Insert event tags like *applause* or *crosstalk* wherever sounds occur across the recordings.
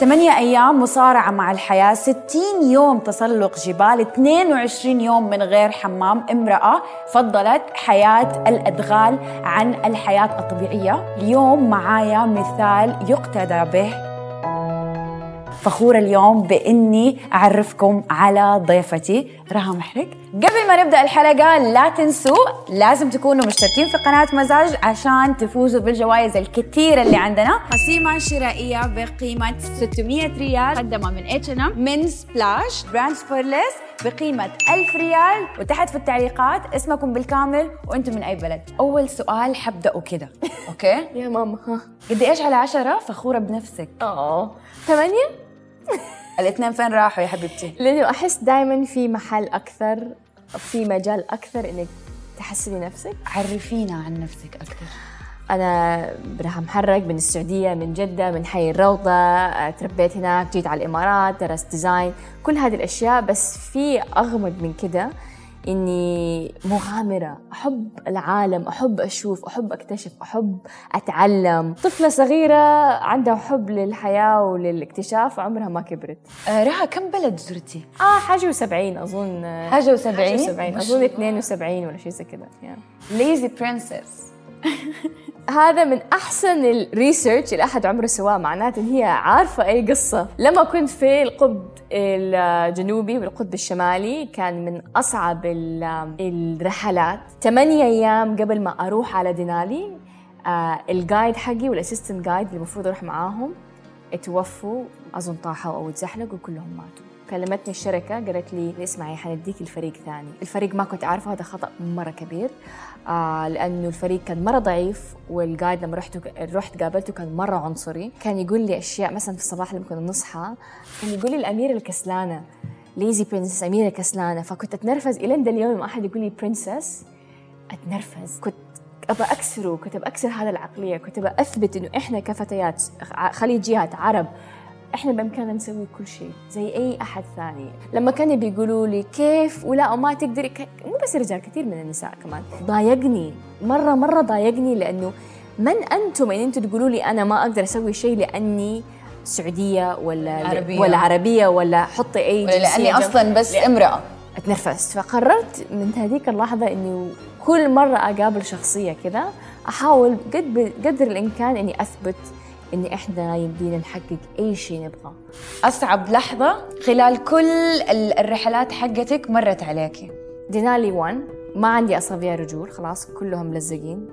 8 أيام مصارعة مع الحياة 60 يوم تسلق جبال 22 يوم من غير حمام. امرأة فضلت حياة الأدغال عن الحياة الطبيعية. اليوم معايا مثال يقتدى به. فخورة اليوم بإني أعرفكم على ضيفتي رها محرق قبل ما نبدأ الحلقة لا تنسوا لازم تكونوا مشتركين في قناة مزاج عشان تفوزوا بالجوائز الكثيرة اللي عندنا. قسيمة شرائية بقيمة 600 ريال مقدمة من اتش ان ام من Splash brand سبورليس بقيمة 1000 ريال. وتحت في التعليقات اسمكم بالكامل وأنتم من أي بلد. أول سؤال حبدأه كده. *laughs* okay. يا ماما. قد إيش على عشرة؟ فخورة بنفسك. آه. ثمانية؟ *laughs* الاثنين فين راحوا يا حبيبتي؟ لأنه أحس دائما في محل أكثر في مجال أكثر إنك تحسني نفسك. عرفينا عن نفسك أكثر. أنا رها محرق من السعودية من جدة من حي الروضة تربيت هناك جيت على الإمارات درست design كل هذه الأشياء بس في أغمض من كده إني مغامرة أحب العالم أحب أشوف أحب أكتشف أحب أتعلم طفلة صغيرة عندها حب للحياة وللاكتشاف عمرها ما كبرت آه رها كم بلد زرتي؟ آه حاجة وسبعين أظن حاجة وسبعين؟ حاجة وسبعين ما شاء أظن الله. 72 ولا شيء زي كذا. ليزي برنسس *laughs* هذا من أحسن الريسيرش اللي أحد عمره سواه معناته إن هي عارفة أي قصة. لما كنت في القطب الجنوبي والقطب الشمالي كان من أصعب ال- الرحلات. ثمانية أيام قبل ما أروح على دينالي آه الجايد حقي والاسيستنت جايد اللي المفروض أروح معاهم اتوفوا أظن طاحوا أو اتزحلقوا كلهم ماتوا. كلمتني الشركة قالت لي اسمعي حنديك الفريق ثاني. الفريق ما كنت عارفه هذا خطأ مرة كبير. آه لأنه الفريق كان مرة ضعيف والجايد لما رحت رحت قابلته كان مرة عنصري. كان يقول لي أشياء مثلا في الصباح لما كنا نصحى كان يقول لي الأميرة الكسلانة lazy princess أميرة كسلانة فكنت أتنرفز إلى ذا اليوم لما أحد يقول لي princess أتنرفز. كنت أبى أكسره كنت أكسر هذا العقلية كنت أثبت إنه إحنا كفتيات خليجيات عرب إحنا بإمكاننا نسوي كل شيء زي أي أحد ثاني. لما كانوا بيقولوا لي كيف ولا وما تقدري ك... مو بس الرجال كثير من النساء كمان. ضايقني مرة مرة ضايقني لأنه من أنتم إن أنتم تقولوا لي أنا ما أقدر أسوي شيء لأني سعودية ولا عربية. ولا عربية ولا حطي أي ولا جنب- أصلا بس امرأة. اتنرفزت فقررت من هذيك اللحظة إني كل مرة أقابل شخصية كذا أحاول قد قدر الإمكان إني أثبت إن إحنا يمدينا نحقق أي شيء نبغاه أصعب لحظة خلال كل ال- الرحلات حقتك مرت عليكي دينالي 1 ما عندي أصابع رجول. خلاص كلهم ملزقين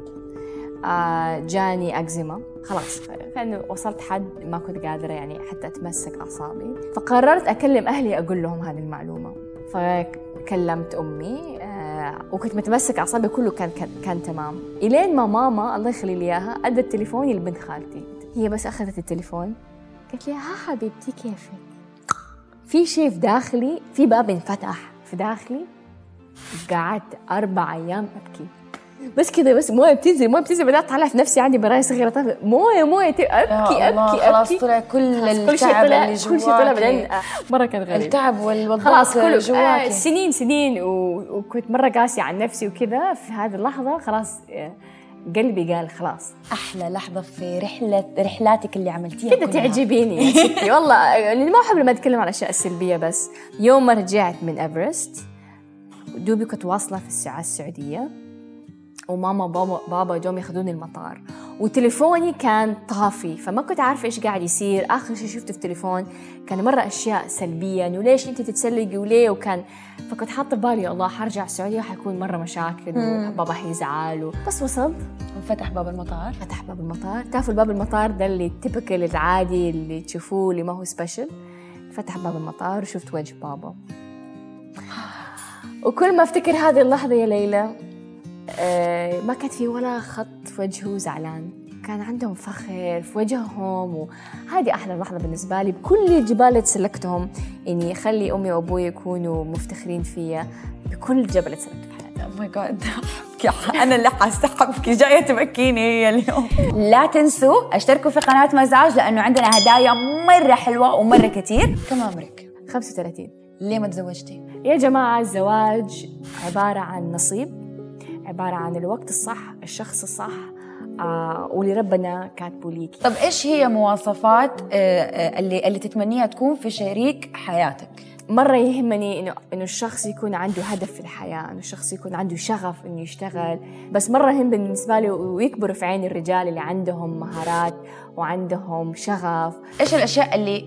آه جاني أكزيما. خلاص كان وصلت حد ما كنت قادرة يعني حتى أتمسك أعصابي. فقررت أكلم أهلي أقول لهم هذه المعلومة. فكلمت أمي آه وكنت متمسك أعصابي كله كان كان, كان تمام. إلين ما ماما الله يخلي لي إياها أدت تليفوني لبنت خالتي. هي بس أخذت التليفون. قالت لي ها حبيبتي كيفك؟ في شيء في داخلي في باب انفتح في داخلي. قعدت أربع أيام أبكي. بس كذا بس موية بتنزل موية بتنزل. بدأت أطلع في نفسي عندي براية صغيرة. طفل موية موية يا الله أبكي خلاص طلع كل التعب طلع اللي كل شيء طلع بعدين آه، مرة كان غريب التعب والوضع خلاص كله آه جواكي. سنين سنين. وكنت مرة قاسية عن نفسي وكذا في هذه اللحظة. خلاص آه، قلبي قال خلاص. أحلى لحظة في رحلة رحلاتك اللي عملتيها كذا. تعجبيني يا *laughs* ستي. والله لأني ما أحب لما أتكلم عن الاشياء السلبيه بس. يوم ما رجعت من إيفرست دوبي كنت واصلة في الساعة السعودية وماما بابا بابا جم ياخذوني المطار. وتليفوني كان طافي فما كنت عارفة إيش قاعد يصير. آخر شيء شفته في التليفون كان مرة أشياء سلبية إنه ليش أنت تتسلقي وليه؟ وكان فكنت حاطة في بالي يا الله حرجع السعودية حيكون مرة مشاكل وبابا حيزعل بس وصلت. فتح باب المطار. فتح باب المطار. تعرفوا الباب المطار ده اللي typical العادي اللي تشوفوه اللي ما هو special فتح باب المطار وشفت وجه بابا. وكل ما أفتكر هذه اللحظة يا ليلى آه ما كانت في ولا خط في وجهه زعلان. كان عندهم فخر في وجههم وهذه أحلى لحظة بالنسبة لي بكل الجبال اللي تسلقتهم إني أخلي أمي وأبوي يكونوا مفتخرين فيا بكل جبل تسلقته في حياتي. أو ماي جاد أنا اللي حستحبكي جاية تبكيني هي اليوم. لا تنسوا أشتركوا في قناة مزاج لأنه عندنا هدايا مرة حلوة ومرة كتير. كم عمرك؟ 35 ليه ما تزوجتي؟ يا جماعة الزواج عبارة عن نصيب. عبارة عن الوقت الصح الشخص الصح آه واللي ربنا كاتبه ليكي طب إيش هي مواصفات آه، آه، اللي اللي تتمنيها تكون في شريك حياتك؟ مرة يهمني إنه إنه الشخص يكون عنده هدف في الحياة، إنه الشخص يكون عنده شغف إنه يشتغل، بس مرة يهم بالنسبة لي ويكبروا في عين الرجال اللي عندهم مهارات وعندهم شغف، إيش الأشياء اللي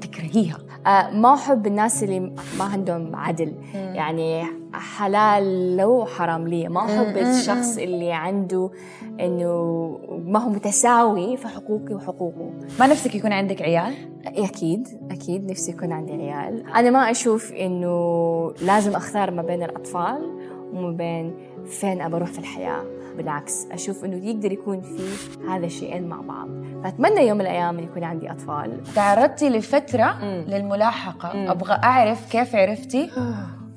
تكرهيها. آه ما أحب الناس اللي ما عندهم عدل، يعني حلال لو حرام لي، ما أحب الشخص اللي عنده إنه ما هو متساوي في حقوقي وحقوقه. ما نفسك يكون عندك عيال؟ أكيد أكيد نفسي يكون عندي عيال. أنا ما أشوف إنه لازم أختار ما بين الأطفال وما بين فين أبى أروح في الحياة. بالعكس أشوف إنه يقدر يكون في هذا الشيئين مع بعض. فأتمنى يوم من الأيام إن يكون عندي أطفال. تعرضتي لفترة مم. للملاحقة. مم. أبغى أعرف كيف عرفتي *sighs*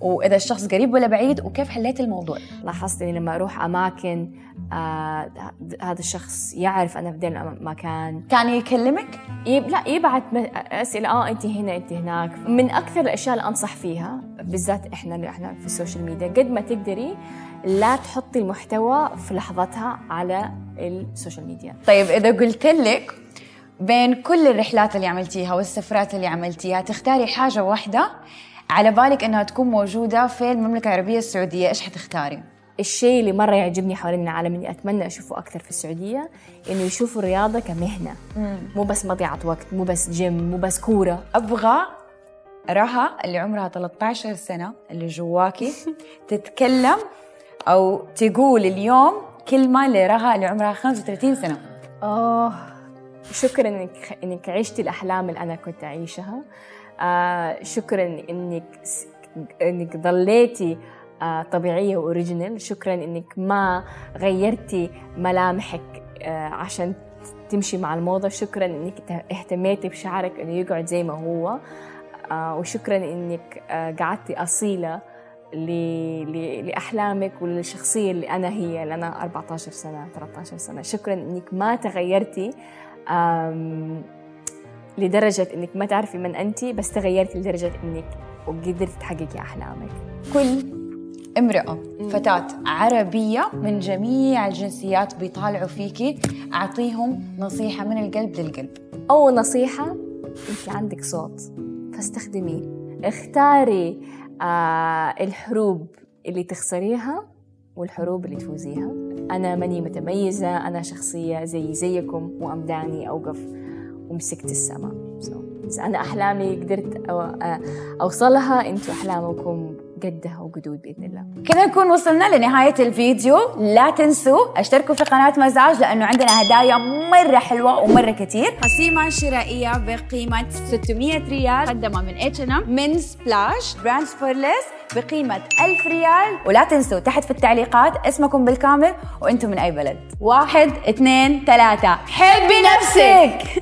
وإذا الشخص قريب ولا بعيد وكيف حليتي الموضوع. لاحظت إني لما أروح أماكن آه هذا الشخص يعرف أنا في ذا المكان. كان يكلمك؟ يب... لا يبعت أسئلة آه انت هنا انت هناك. من أكثر الأشياء اللي أنصح فيها بالذات إحنا اللي إحنا في ال social media قد ما تقدري لا تحطي المحتوى في لحظتها على ال social media. طيب إذا قلت لك بين كل الرحلات اللي عملتيها والسفرات اللي عملتيها تختاري حاجة واحدة على بالك إنها تكون موجودة في المملكة العربية السعودية إيش حتختاري؟ الشيء اللي مرة يعجبني حوالين العالم إني أتمنى أشوفه أكثر في السعودية إنه يشوفوا الرياضة كمهنة. مو بس مضيعة وقت مو بس جيم مو بس كورة. أبغى رها اللي عمرها 13 سنة اللي جواكي *laughs* تتكلم أو تقول اليوم كلمة لرها اللي عمرها 35 سنة. آه شكرا إنك إنك عشتي الأحلام اللي أنا كنت أعيشها. آه شكرا إنك إنك ظليتي آه طبيعية وأوريجينال. شكرا إنك ما غيرتي ملامحك آه عشان تمشي مع الموضة. شكرا إنك اهتميتي بشعرك إنه يقعد زي ما هو. آه وشكرا إنك آه قعدتي أصيلة. لأحلامك وللشخصية اللي أنا هي اللي أنا 14 سنة 13 سنة. شكرا إنك ما تغيرتي لدرجة إنك ما تعرفي من أنت بس تغيرتي لدرجة إنك وقدرتي تحققي أحلامك. كل امرأة فتاة عربية من جميع الجنسيات بيطالعوا فيكي أعطيهم نصيحة من القلب للقلب. أول نصيحة أنت عندك صوت فاستخدميه. اختاري آه الحروب اللي تخسريها والحروب اللي تفوزيها. أنا ماني متميزة أنا شخصية زي زيكم وأمداني أوقف ومسكت السماء so, أنا أحلامي قدرت أو أوصلها أنتوا أحلامكم قدها وقدود بإذن الله. كذا نكون وصلنا لنهاية الفيديو. لا تنسوا أشتركوا في قناة مزاج لأنه عندنا هدايا مرة حلوة ومرة كتير قسيمة شرائية بقيمة 600 ريال مقدمة من H&M. من سبلاش brand سبورليس بقيمة 1000 ريال. ولا تنسوا تحت في التعليقات اسمكم بالكامل وأنتم من أي بلد. واحد اثنين ثلاثة. حبي نفسك!